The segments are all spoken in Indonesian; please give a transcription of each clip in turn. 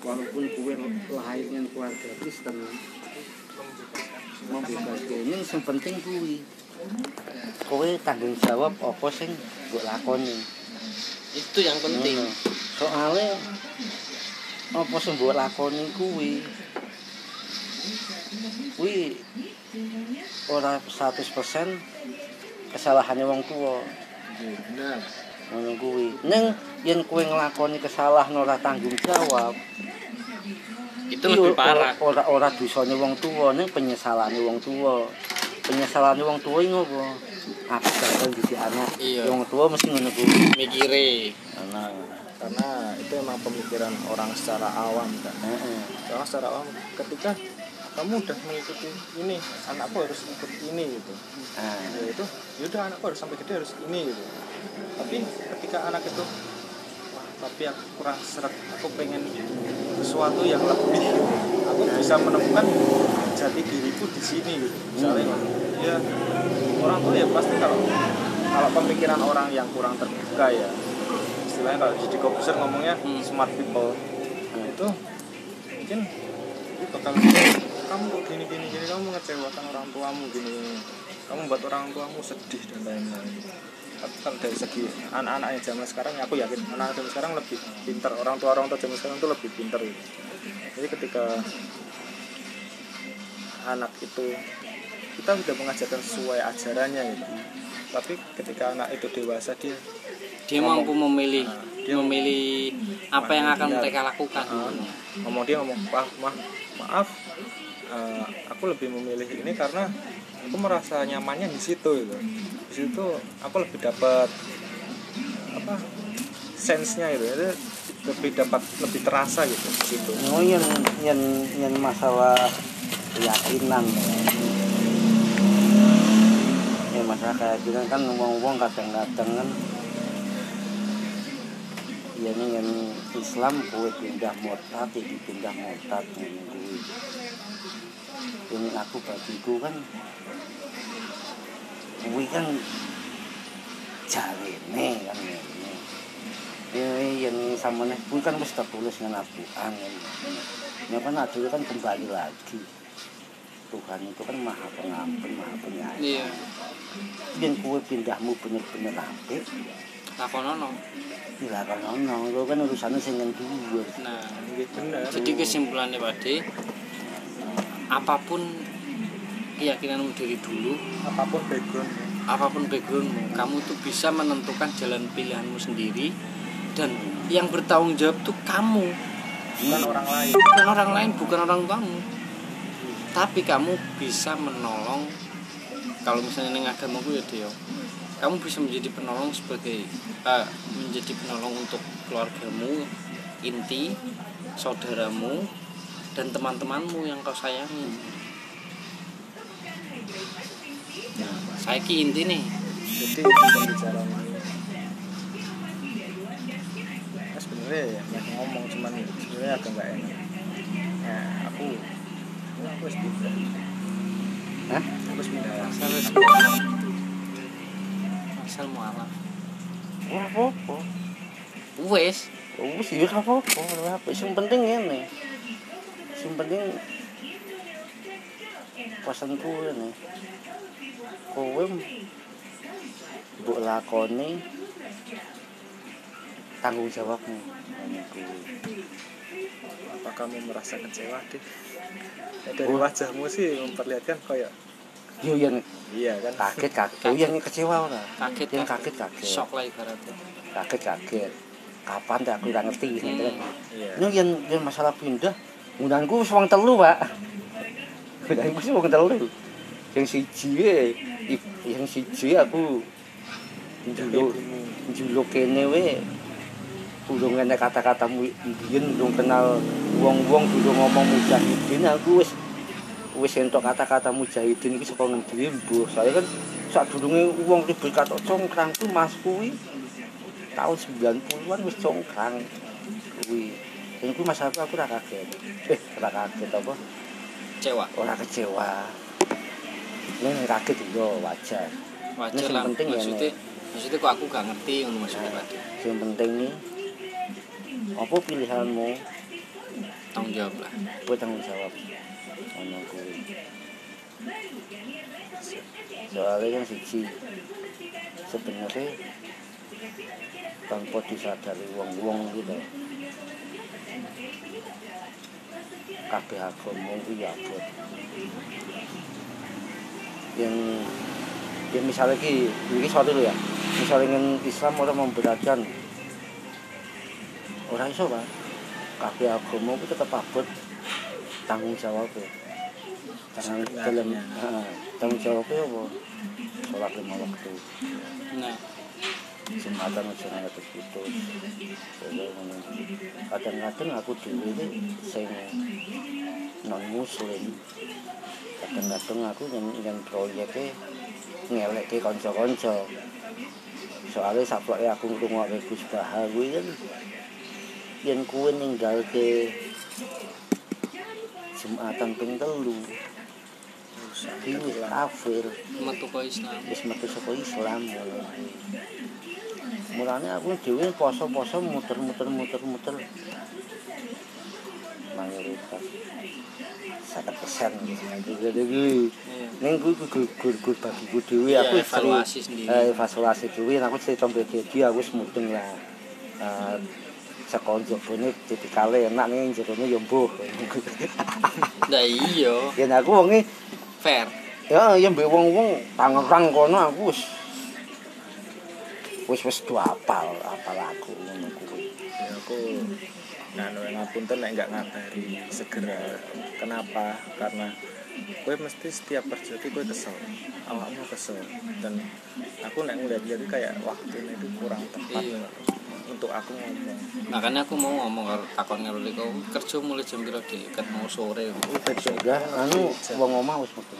walaupun kue lahirnya keluarga Kristen mau bebas ini yang penting kue kue tanggung jawab apa sing gue lakoni? Itu yang penting. Soalnya apa sing gue lakoni kue kue ora 100% kesalahannya wong tua. Benar. Ngono kuwi ning yen kowe nglakoni kesalahan ora tanggung jawab itu lebih parah. ora ora dosane wong tuwa ning penyesalane wong tuwa penyesalane wong tuwa iki ngopo aku gagal didik anak. Iya. wong tuwa mesti ngono kuwi mikire nah karena itu emang pemikiran orang secara awam kan. Heeh. Orang secara awam ketika kamu udah mengikuti ini anakku harus ikut ini gitu. Nah ya itu yaudah anakku harus sampai gede harus ini gitu. Tapi ketika anak itu wah tapi aku kurang seret aku pengen sesuatu yang lebih gitu. aku bisa menemukan jati diriku di sini gitu misalnya ya orang tua ya pasti kalau kalau pemikiran orang yang kurang terbuka ya istilahnya kalau di Kobuser ngomongnya Hmm. smart people nah, itu mungkin itu bakal kamu kok gini gini gini kamu mengecewakan orang tuamu gini kamu buat orang tuamu sedih dan lain-lain tapi kan dari segi anak-anak yang zaman sekarang ya aku yakin anak-anak zaman sekarang lebih pintar. Orang tua orang tua zaman sekarang itu lebih pintar gitu. Jadi ketika anak itu kita sudah mengajarkan sesuai ajarannya gitu. Tapi ketika anak itu dewasa dia dia mampu memilih Nah, dia- memilih apa yang akan mereka lakukan. Ah, ngomong dia ngomong maaf maaf maaf eh, aku lebih memilih ini karena aku merasa nyamannya di situ gitu. Di situ aku lebih dapat apa sensenya gitu. Jadi lebih dapat lebih terasa gitu di oh yen yen yen masalah keyakinan. Ya masalah keyakinan kan wong-wong kadang-kadang kan ya ini yang Islam kue pindah murtad iki pindah murtad kuwi ini aku bagiku kan kuwi kan jarene kan ngene ini yang samane kuwi kan wis tertulis dengan Al-Qur'an. Kan ya kan adil kan kembali lagi. Tuhan itu kan maha pengampun, maha penyayang. iya. Yang kue pindahmu bener-bener apik, lakonono. Dilakukan ono, itu kan urusannya sing dhuwur. nah Iya, benar jadi kesimpulannya Pade apa pun keyakinanmu dari dulu apa pun background apa pun backgroundmu kamu tuh bisa menentukan jalan pilihanmu sendiri. Dan yang bertanggung jawab tuh kamu. Bukan orang lain. Bukan orang lain bukan orang tuamu. Tapi kamu bisa menolong kalau misalnya neng agamaku ya Deo kamu bisa menjadi penolong sebagai eh, menjadi penolong untuk keluargamu inti saudaramu dan teman-temanmu yang kau sayangi nah saya ki inti nih jadi pembicaraan ini ya, sebenarnya ya banyak ngomong cuman sebenarnya agak nggak enak ya aku aku harus pindah Hah? aku harus pindah asal asal mualaf Ora apa-apa. wes Wis ya ora apa-apa, apa. Sing penting ngene. Sing penting pesanku ngene. Kowe mbok lakoni tanggung jawabmu. Kuwi. apa kamu merasa kecewa deh ya, dari Oh. wajahmu sih memperlihatkan kayak Yo yang iya kan kaget kaget. Yo yang kecewa ora? kaget Yang kaget kaget. shock lah ibaratnya Kaget kaget. Kapan teh aku ora ngerti gitu kan. iya Ini yang, yang masalah pindah, undanganku wis wong telu, Pak. Undanganku wis wong telu. Yang siji i- yang siji aku njuluk njuluk kene we. Urung enek kata-kata mu- mbiyen urung kenal wong-wong durung ngomong mujahidin aku wis wis entuk kata-kata mujahidin iki saka ngendi mbuh. Saya kan sadurunge wong ribut kata congkrang ku Mas kuwi tahun 90-an wis congkrang kuwi. Dan mas aku aku ora kaget. Eh, ora kaget apa? cewa Ora kecewa. Nek kaget yo wajar. wajar Ini lah. yang penting ya, maksudnya maksudnya kok aku gak ngerti ngono maksudnya Nah, Yang penting nih apa pilihanmu? Bertanggung jawab lah. Bertanggung jawab? Ono kuwi soalnya kan siji. Sebenarnya tanpa disadari wong-wong gitu kabeh agama kuwi abot yang yang misalnya ki ini sorry lo ya. Misalnya ingin Islam orang memberatkan orang iso pak. Kabeh agama itu tetap abot tanggung jawabnya tanggung dalam Sebenarnya. Heeh, tanggung jawabnya apa sholat lima waktu. Nah jumatan aja nganti putus kadang-kadang aku dhewe iki sing non muslim kadang-kadang aku yang yang proyeknya ngelekke kanca-kanca soalnya sapoke aku ngrungokke Gus Bahar kuwi kan yen kuwi ninggalke Jumatan ping telu Dini kafir metu ke Islam wis metu saka Islam mulane aku dhewe poso-poso muter-muter muter-muter mayoritas. Sakit persen gitu ya jadi gue bagi gue dewi aku ya, evaluasi seri, sendiri eh, evaluasi dewi aku cerita sampai dia dia aku semutin lah uh, sekonjok ini jadi kalian enak nih yo mbuh nah iya Yen aku wongi fair ya ya mbek wong-wong Tangerang kono aku wis wis wis do apal apal aku ngono kuwi. ya aku yang ngapunten nek nggak ngabari segera kenapa karena gue mesti setiap terjadi gue kesel awakmu kesel dan aku nek ngeliat jadi kayak waktunya itu kurang tepat Iya. Untuk aku ngomong makanya aku mau ngomong kalau takon karo kau kerja mulai jam berapa deh ketemu sore betul Ya anu wong omah wis metu.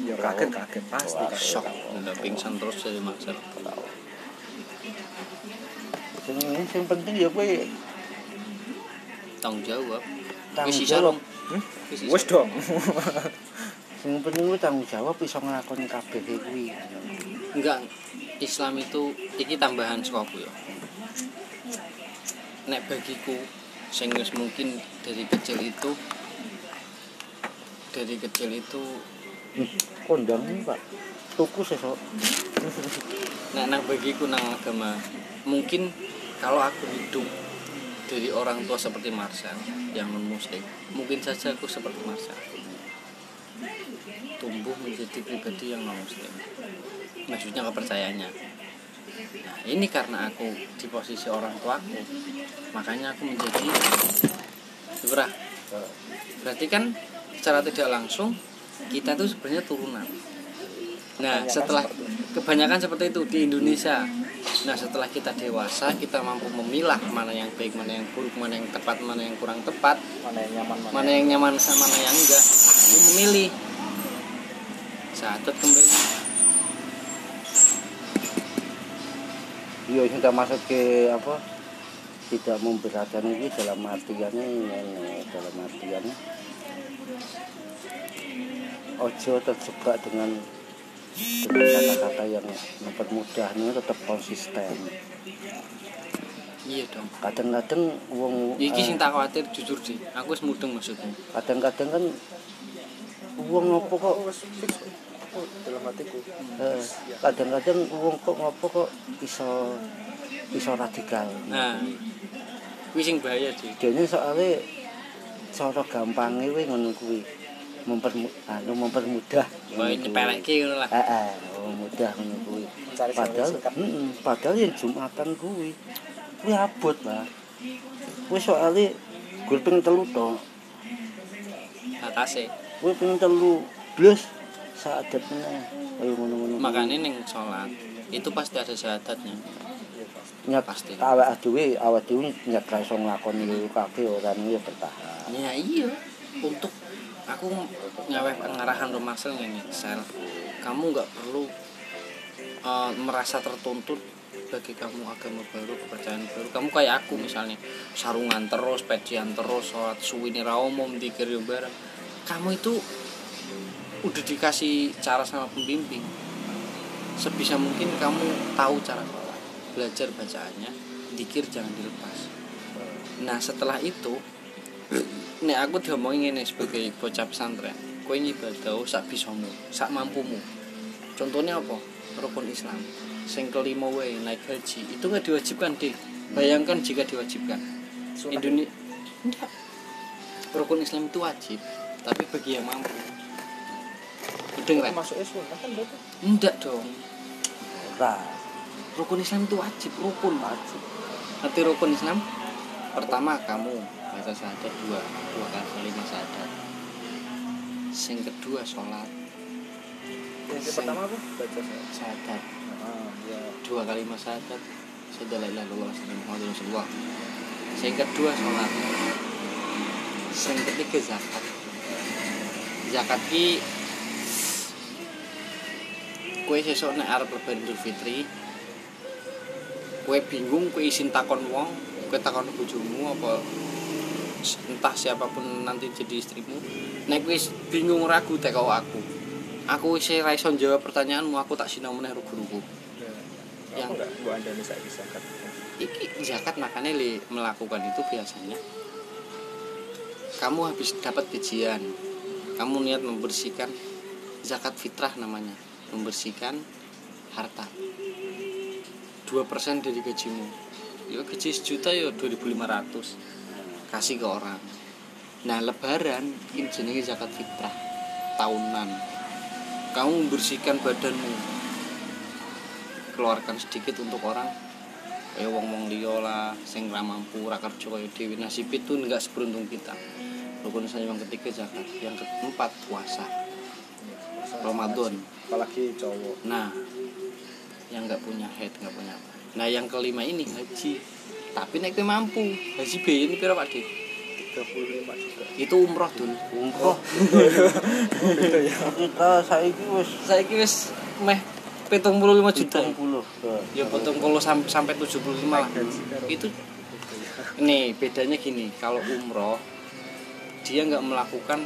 ya kaget kaget pasti kaget. shock udah pingsan terus jadi maksud Sing sing penting ya kowe tanggung jawab Wis. Hmm? Wis sisa. wes dong Sing penting kowe tanggung jawab iso nglakoni kabeh kuwi. enggak Islam itu iki tambahan saka aku ya nek bagiku sing mungkin dari kecil itu dari kecil itu Kondang Pak. Tuku sesuk. nek nang bagiku nang agama mungkin kalau aku hidup dari orang tua seperti Marcel yang non muslim mungkin saja aku seperti Marcel tumbuh menjadi pribadi yang non muslim maksudnya kepercayaannya. Nah ini karena aku di posisi orang tuaku makanya aku menjadi Ibrah berarti kan secara tidak langsung kita tuh sebenarnya turunan. Nah setelah kebanyakan seperti itu di Indonesia. Nah setelah kita dewasa kita mampu memilah mana yang baik mana yang buruk mana yang tepat mana yang kurang tepat mana yang nyaman mana, mana yang nyaman sama mana yang enggak aku memilih. Saat kembali Sing tak maksud ke apa? Tidak memberatkan ini dalam artiannya ini dalam artiannya. Ojo terjebak dengan kata-kata yang mempermudah ini tetap konsisten. Iya dong. Kadang-kadang wong iki eh, sing tak khawatir jujur sih. Aku wis mudeng maksudku kadang-kadang kan wong ngopo kok Oh, dalam hatiku eh, kadang-kadang wong kok ngopo kok iso iso radikal nah kuwi sing bahaya sih Dene soalnya cara gampangnya kuwi ngono kuwi. Mempermu anu mempermudah. Nyepelekke ngono lah. Heeh, oh, mudah ngono kuwi. Padahal heeh, padahal yang Jumatan kuwi kuwi abot, Pak. Kuwi soalnya gue pengen telu to. Atase. Kuwi pengen telu blas meneh. Kaya ngono-ngono. kuwi. Makanya ning sholat itu pasti ada syahadatnya. nyat pasti. awake dhewe awake dhewe nyat ra iso nglakoni kabeh ora ya bertahan. Ya iya. Untuk aku nyaweh pengarahan Romaksel ngene, sel. Kamu nggak perlu eh, merasa tertuntut bagi kamu agama baru, kepercayaan baru. Kamu kayak aku misalnya, sarungan terus, pecian terus, sholat suwini ra umum, dikir bareng. Kamu itu udah dikasih cara sama pembimbing. Sebisa mungkin kamu tahu cara sholat, belajar bacaannya, dikir jangan dilepas. Nah setelah itu nek aku diomongi ngene sebagai bocah pesantren kowe ngibadah sak bisamu sak mampumu. Contohnya apa? Rukun Islam. Sing kelima wae naik haji. Itu nggak diwajibkan deh bayangkan jika diwajibkan. Indonesia enggak. Rukun Islam itu wajib tapi bagi yang mampu Udeng Ren? masuknya sunnah kan berarti. Enggak dong. Nah, rukun Islam itu wajib rukun wajib. arti rukun Islam? Pertama kamu baca syahadat dua dua kali lima syahadat. Yang kedua sholat. Yang Sing- pertama apa? Baca syahadat. Ah ya dua kali lima syahadat. Ilaha illallah wa Muhammadur rasulullah. Yang kedua sholat. Yang ketiga zakat. Zakat ki kue sesuk nek arep lebaran Idul Fitri kue bingung kue isin takon wong kue takon bojomu apa entah siapa pun nanti jadi istrimu. Nek kue bingung ragu teko aku. Aku wis ra iso jawab pertanyaanmu aku tak sinau meneh guruku yang Yang- enggak gua anda bisa bisa kan iki zakat makanya li melakukan itu biasanya. Kamu habis dapat gajian kamu niat membersihkan zakat fitrah namanya membersihkan harta. 2% dari gajimu. Ya gaji sejuta ya 2500 kasih ke orang. Nah lebaran ini jenenge zakat fitrah tahunan. Kamu membersihkan badanmu. Keluarkan sedikit untuk orang. Kayak wong wong liya lah sing ra mampu ra kerja kaya dhewe. Nasib itu enggak seberuntung kita. Rukun Islam yang ketiga zakat yang keempat puasa. Ramadan apalagi cowok. Nah yang nggak punya head nggak punya apa. Nah yang kelima ini haji. Tapi nek mampu haji biaya ini pira Pak Dik? 35 juta itu umroh dul Umroh. Kita saiki wis saiki wis meh 75 juta 70. ya. Potong kalau sampai sampai 75 lah itu nih bedanya gini. Kalau umroh dia nggak melakukan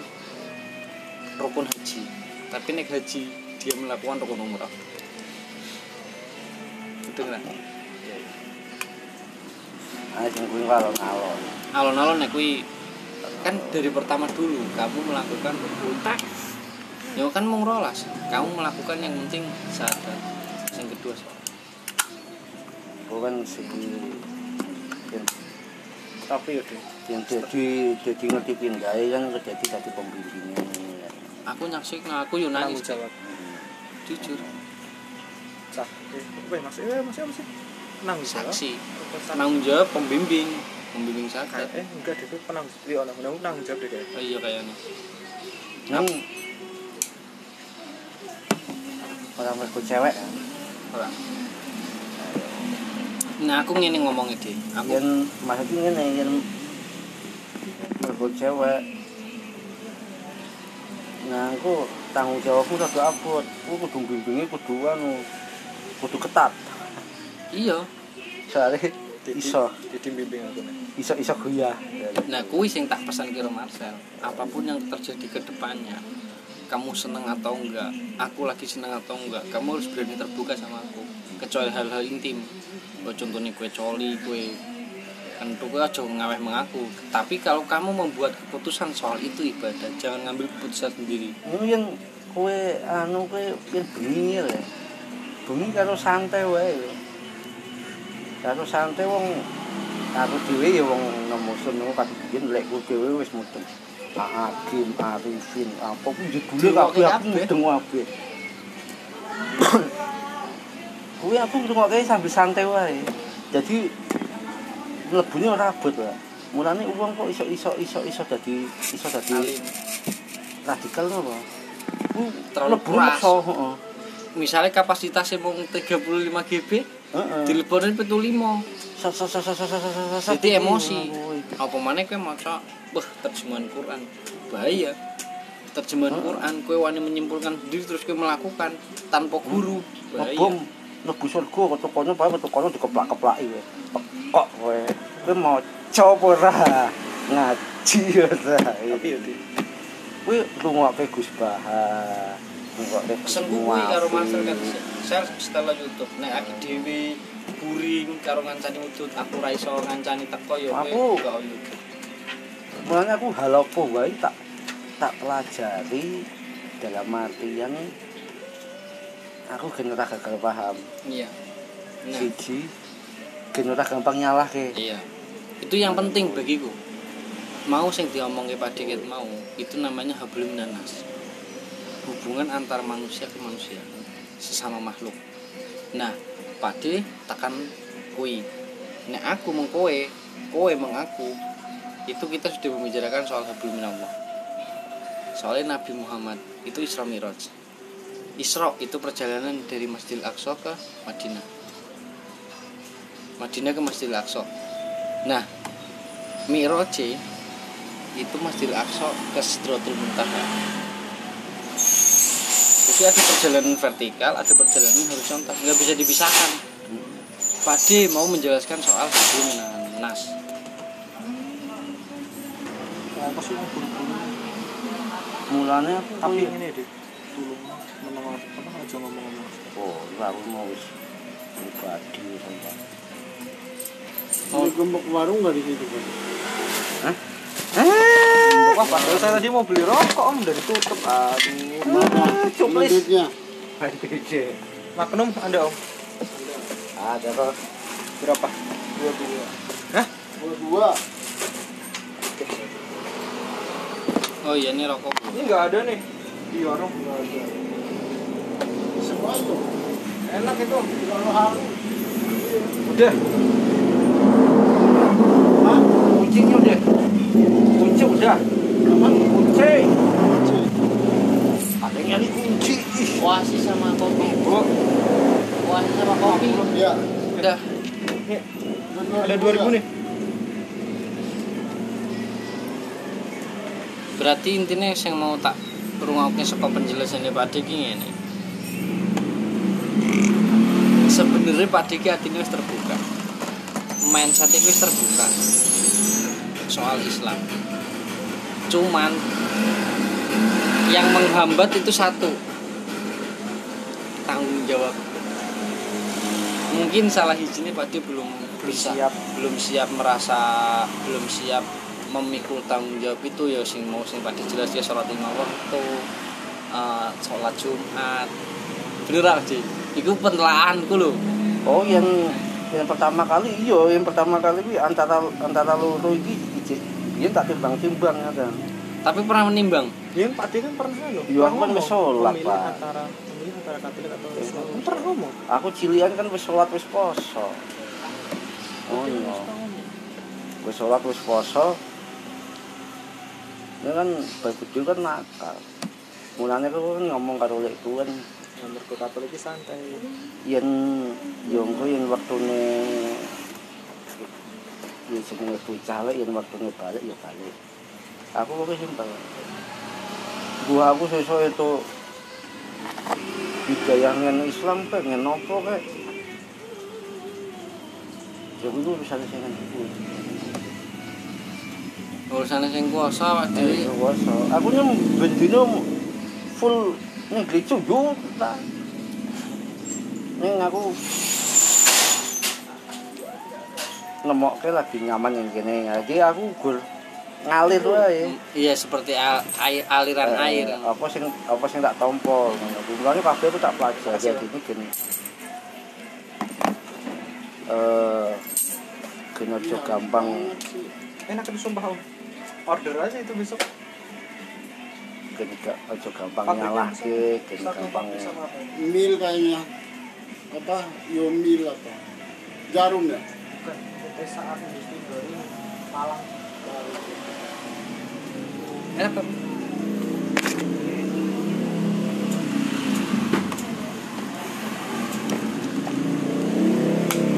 rukun haji. Tapi naik haji dia melakukan rukun umroh itu kan sing kuwi alon-alon. alon-alon nek kuwi. Kan dari pertama dulu kamu melakukan utak ya kan mau rolas. Kamu melakukan yang penting sadar. Yang kedua. Bukan segi yang tapi ya deh yang jadi jadi ngerti pindahe kan jadi jadi pembimbingnya. aku nyaksik nah aku yo nangis jawab jujur. Sah apa ya maksudnya eh, maksudnya apa sih? Penanggung jawab. Saksi. Penanggung jawab pembimbing. Pembimbing zakat eh enggak deh itu penanggung iya orang penanggung penanggung jawab deh kayak. Oh iya kayaknya Nang orang mergo cewek. Kan. ora. Nah aku ngene ngomongnya deh aku Yen maksudnya ngene yen mergo cewek. Nah, aku tanggung jawabmu rada abot. Ku kudu bimbinge kudu anu kudu ketat. iya Soale iso jadi bimbing aku nih iso iso goyah. nah kuwi sing tak pesan kira Marcel apa pun yang terjadi ke depannya kamu seneng atau enggak aku lagi seneng atau enggak kamu harus berani terbuka sama aku kecuali hal-hal intim oh, contohnya kue coli kue tuh kue aja ngaweh mengaku tapi kalau kamu membuat keputusan soal itu ibadah jangan ngambil keputusan sendiri Ini yang kue anu kue yang bengi ya. Bengi karo santai wae. lho. Karo santai wong aku dhewe ya wong nemu seneng kadhe biyen lek ku dhewe wis mudeng. Agim, Arifin, apa ku jebule Dirungokke kabeh aku mudeng kabeh. Kuwi aku ngrungokke sambil santai wae. Jadi lebunya ora abot lah. Mulane wong kok iso iso iso iso dadi iso dadi radikal to apa? Ku terlalu lebur heeh. Misale kapasitas mung 35 GB, heeh. Dilebone 75. Jadi emosi. Apa maneh kowe maca beh terjemahan Quran. Bahaya. Terjemahan Quran kowe wani menyimpulkan sendiri terus kowe melakukan tanpa guru. Hmm. Bahaya. Mlebu surga kok kono bae metu kono dikeplak-keplaki kowe. Kok kowe kowe maca apa ora? Ngaji ora. tapi ya Kuwi rungokke Gus Bah. Rungokke Gus pesenku kuwi karo Muafi. master kan saya setelah YouTube nek aku dhewe buring karo ngancani udut aku ra iso ngancani teko ya Aku- kowe gak YouTube mulanya aku hal apa wae tak tak pelajari dalam artian aku gen ora gagal paham. Iya. Nah siji gen ora gampang nyalahke. Iya. Itu yang penting bagiku. Mau sing diomongke Pak Dikit mau itu namanya hablum nanas. Hubungan antar manusia ke manusia sesama makhluk. Nah Pak D tekan kui. Nek aku mengkoe kowe mengaku itu kita sudah membicarakan soal hablum minallah soalnya Nabi Muhammad itu Isra Miraj Isra itu perjalanan dari Masjidil Aqsa ke Madinah. Madinah ke Masjidil Aqsa. Nah Miraj itu Masjidil Aqsa ke Sidratul Muntaha. Jadi ada perjalanan vertikal ada perjalanan horizontal. Nggak bisa dipisahkan. Pak D mau menjelaskan soal hablum nas mulanya tapi ini deh menengok apa aja ngomong-ngomong oh itu aku mau wis pribadi sampai Mau gembok warung nggak di situ kan? Hah? Wah, padahal saya tadi mau beli rokok om dari tutup. Aduh. Mana? cuplis. Duitnya. Magnum ada om. ada kok Berapa? Dua dua. Hah? Dua dua. oh iya ini rokok Ini nggak ada nih di warung. Nggak ada. Enak itu. Udah. Hah? kuncinya udah kunci udah Apa? kunci ada yang nyari kunci oasis sama kopi Bu, oasis sama kopi Ya. udah nih, ada dua 2000 nih. berarti intinya yang mau tak rungokke saka penjelasannya Pak Diki ini sebenarnya Pak Diki hatinya wis terbuka. Mindset wis terbuka soal Islam. Cuman yang menghambat itu satu tanggung jawab. Mungkin salah izinnya Pak Diki belum bisa siap. belum siap merasa belum siap memikul tanggung jawab itu ya sing mau sing pada jelas ya sholat lima waktu eh, sholat Jumat. Bener sih itu penelaanku loh oh yang yang pertama kali iya yang pertama kali ini antara antara loro iki biyen tak timbang-timbang ya kan? Tapi pernah menimbang? Dia Pak kan pernah loh. Iya, aku kan wis sholat, memilih Pak. Antara antara Katolik atau Islam. Kan pernah ngomong. aku cilian kan wis sholat wis poso. Oh no wis sholat wis poso. Ini kan begitu kan nakal. Mulanya aku kan ngomong karo lekku kan Ke Katolik iki santai. yen yo engko yen wektune ya jenenge bocah lek yen wektune balik ya balik. Aku kok simpel. Gua aku sesuk itu bidayangan Islam pengen nopo kek. Ya itu urusan sing aku urusannya sing kuasa Pak Jadi Dewi aku nya bendino full gereja yo ta. Ning aku nemokke lagi nyaman yang kene. Jadi aku gur ngalir wae. iya seperti al- air, aliran Eh, air Apa sing apa sing tak tompo ngono. Mulane kabeh aku tak pelajari Makasih, jadi gini. Eh aja gampang Enak itu sumpah. Order aja itu besok. Ga- aja gampang nyalahke, kena Satu gampang? Mil kayaknya. Apa? Yo mil apa? Jarum ya? Bukan. Saat industri baru Malang. enak Pak.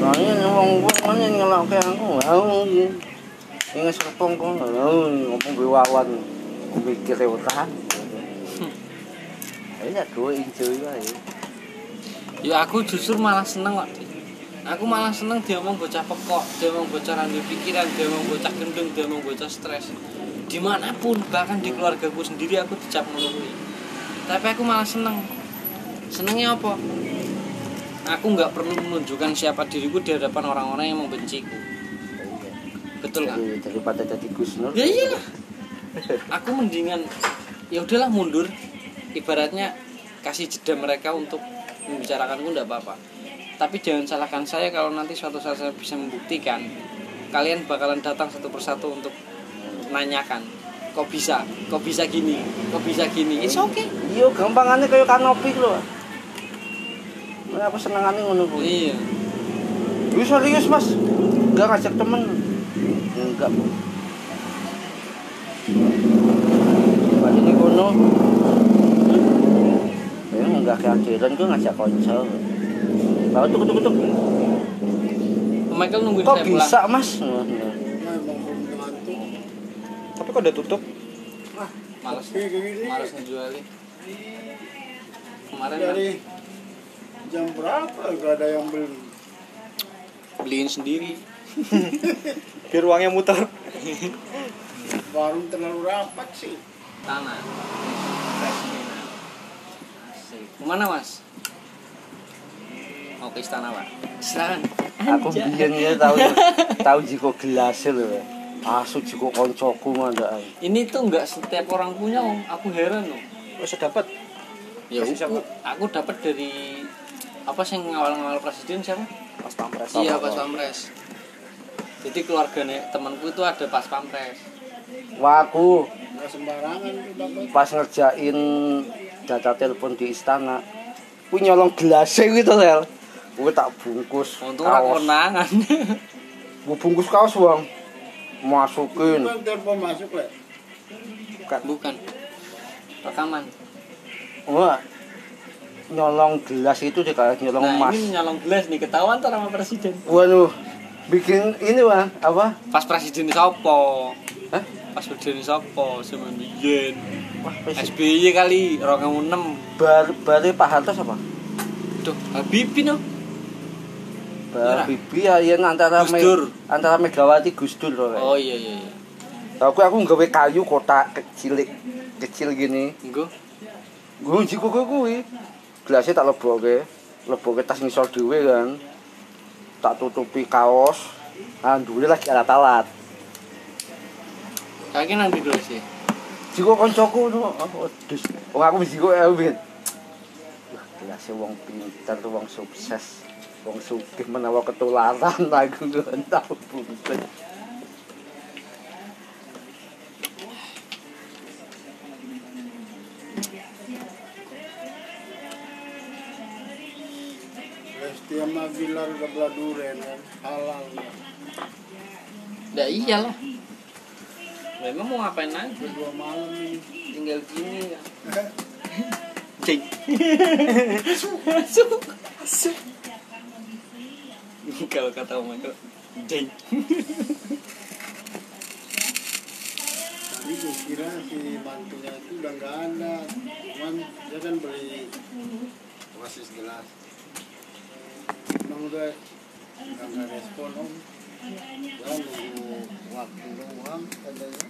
Soalnya yang wong wong kan yang ngelake aku, iki. Ini kok, ngomong gue wawan, mikir utan. Ayo ya gue enjoy wae. ya aku justru malah seneng kok aku malah seneng dia ngomong bocah pekok dia ngomong bocah randu pikiran dia ngomong bocah gendeng dia ngomong bocah stres. Di mana pun bahkan di keluargaku sendiri aku dicap melalui tapi aku malah seneng. Senengnya apa? Aku nggak perlu menunjukkan siapa diriku di hadapan orang-orang yang membenciku. Betul kan daripada jadi Gus Nur. ya iyalah. Aku mendingan ya udahlah mundur ibaratnya kasih jeda mereka untuk membicarakanku enggak apa-apa tapi jangan salahkan saya kalau nanti suatu saat saya bisa membuktikan kalian bakalan datang satu persatu untuk nanyakan kok bisa kok bisa gini kok bisa gini it's okay iya gampangane kaya kanopi lho Nah, aku senengane ngono kuwi. iya Wis serius, Mas. Enggak ngajak temen. Enggak, Bu. Ning kono. Keakhiran gue ngajak konco. Bawa tuk tuk tuk. Michael nungguin Kok saya pulang bisa, Mas? Nah, emang belum ngantuk. tapi kok udah tutup males gini. males ngejualin kemarin kan Dari jam berapa gak ada yang beli? beliin sendiri biar uangnya muter Warung terlalu rapat sih. tanah. Ke mana mas? Mau ke istana pak. Silakan Aku biyen ya tahu tahu jiko gelas lho. Asu jiko koncoku mandak. ini tuh nggak setiap orang punya om. Aku heran loh oh saya dapat? Ya Kasih aku aku dapat dari apa sih ngawal-ngawal presiden siapa? Pas pampres. Iya pas pampres. Jadi keluarganya temanku itu ada pas pampres. Wah, aku Gak sembarangan pas ngerjain data telepon di istana. Ku nyolong gelasnya gitu sel gue tak bungkus untung orang kaos. konangan gue bungkus kaos bang? Masukin. Bukan telepon masuk lah. bukan. Rekaman. Wah. Nyolong gelas itu dikasih nyolong nah emas. ini nyolong gelas nih. Ketahuan tuh sama presiden. Waduh. Bikin ini bang. Apa? Pas presiden sopo Hah? Pas presiden sopo sama Bijen wah SBY kali orang kamu enam. Bar bare Pak Hartos apa tuh Habibie no? Bar Iya. Bibi ya yen antara Gus Dur. antara Megawati Gus Dur loh oh iya iya iya. Aku aku nggawe kayu kotak kecil kecil gini. Enggak gue jiko gue kuwi gelasnya tak leboke leboke tas ngisor dhewe kan. Tak tutupi kaos. Alhamdulillah lagi alat kayaknya nanti dulu sih. Jiko koncoku tuh oh, dus wong aku jiko ya ben Wah, gelasnya wong pinter wong sukses. Wong sugih menawa ketularan aku gak tahu buntet Lesti sama Bilar durian kan. Halal. ya iyalah memang mau ngapain aja Berdua malam nih. tinggal gini ya cing masuk masuk kalau kata Om Michael jeng Tadi gue kira si mantunya itu udah nggak ada. Cuman dia kan beli oasis gelas. Emang udah nggak respon om. Waktu doang katanya.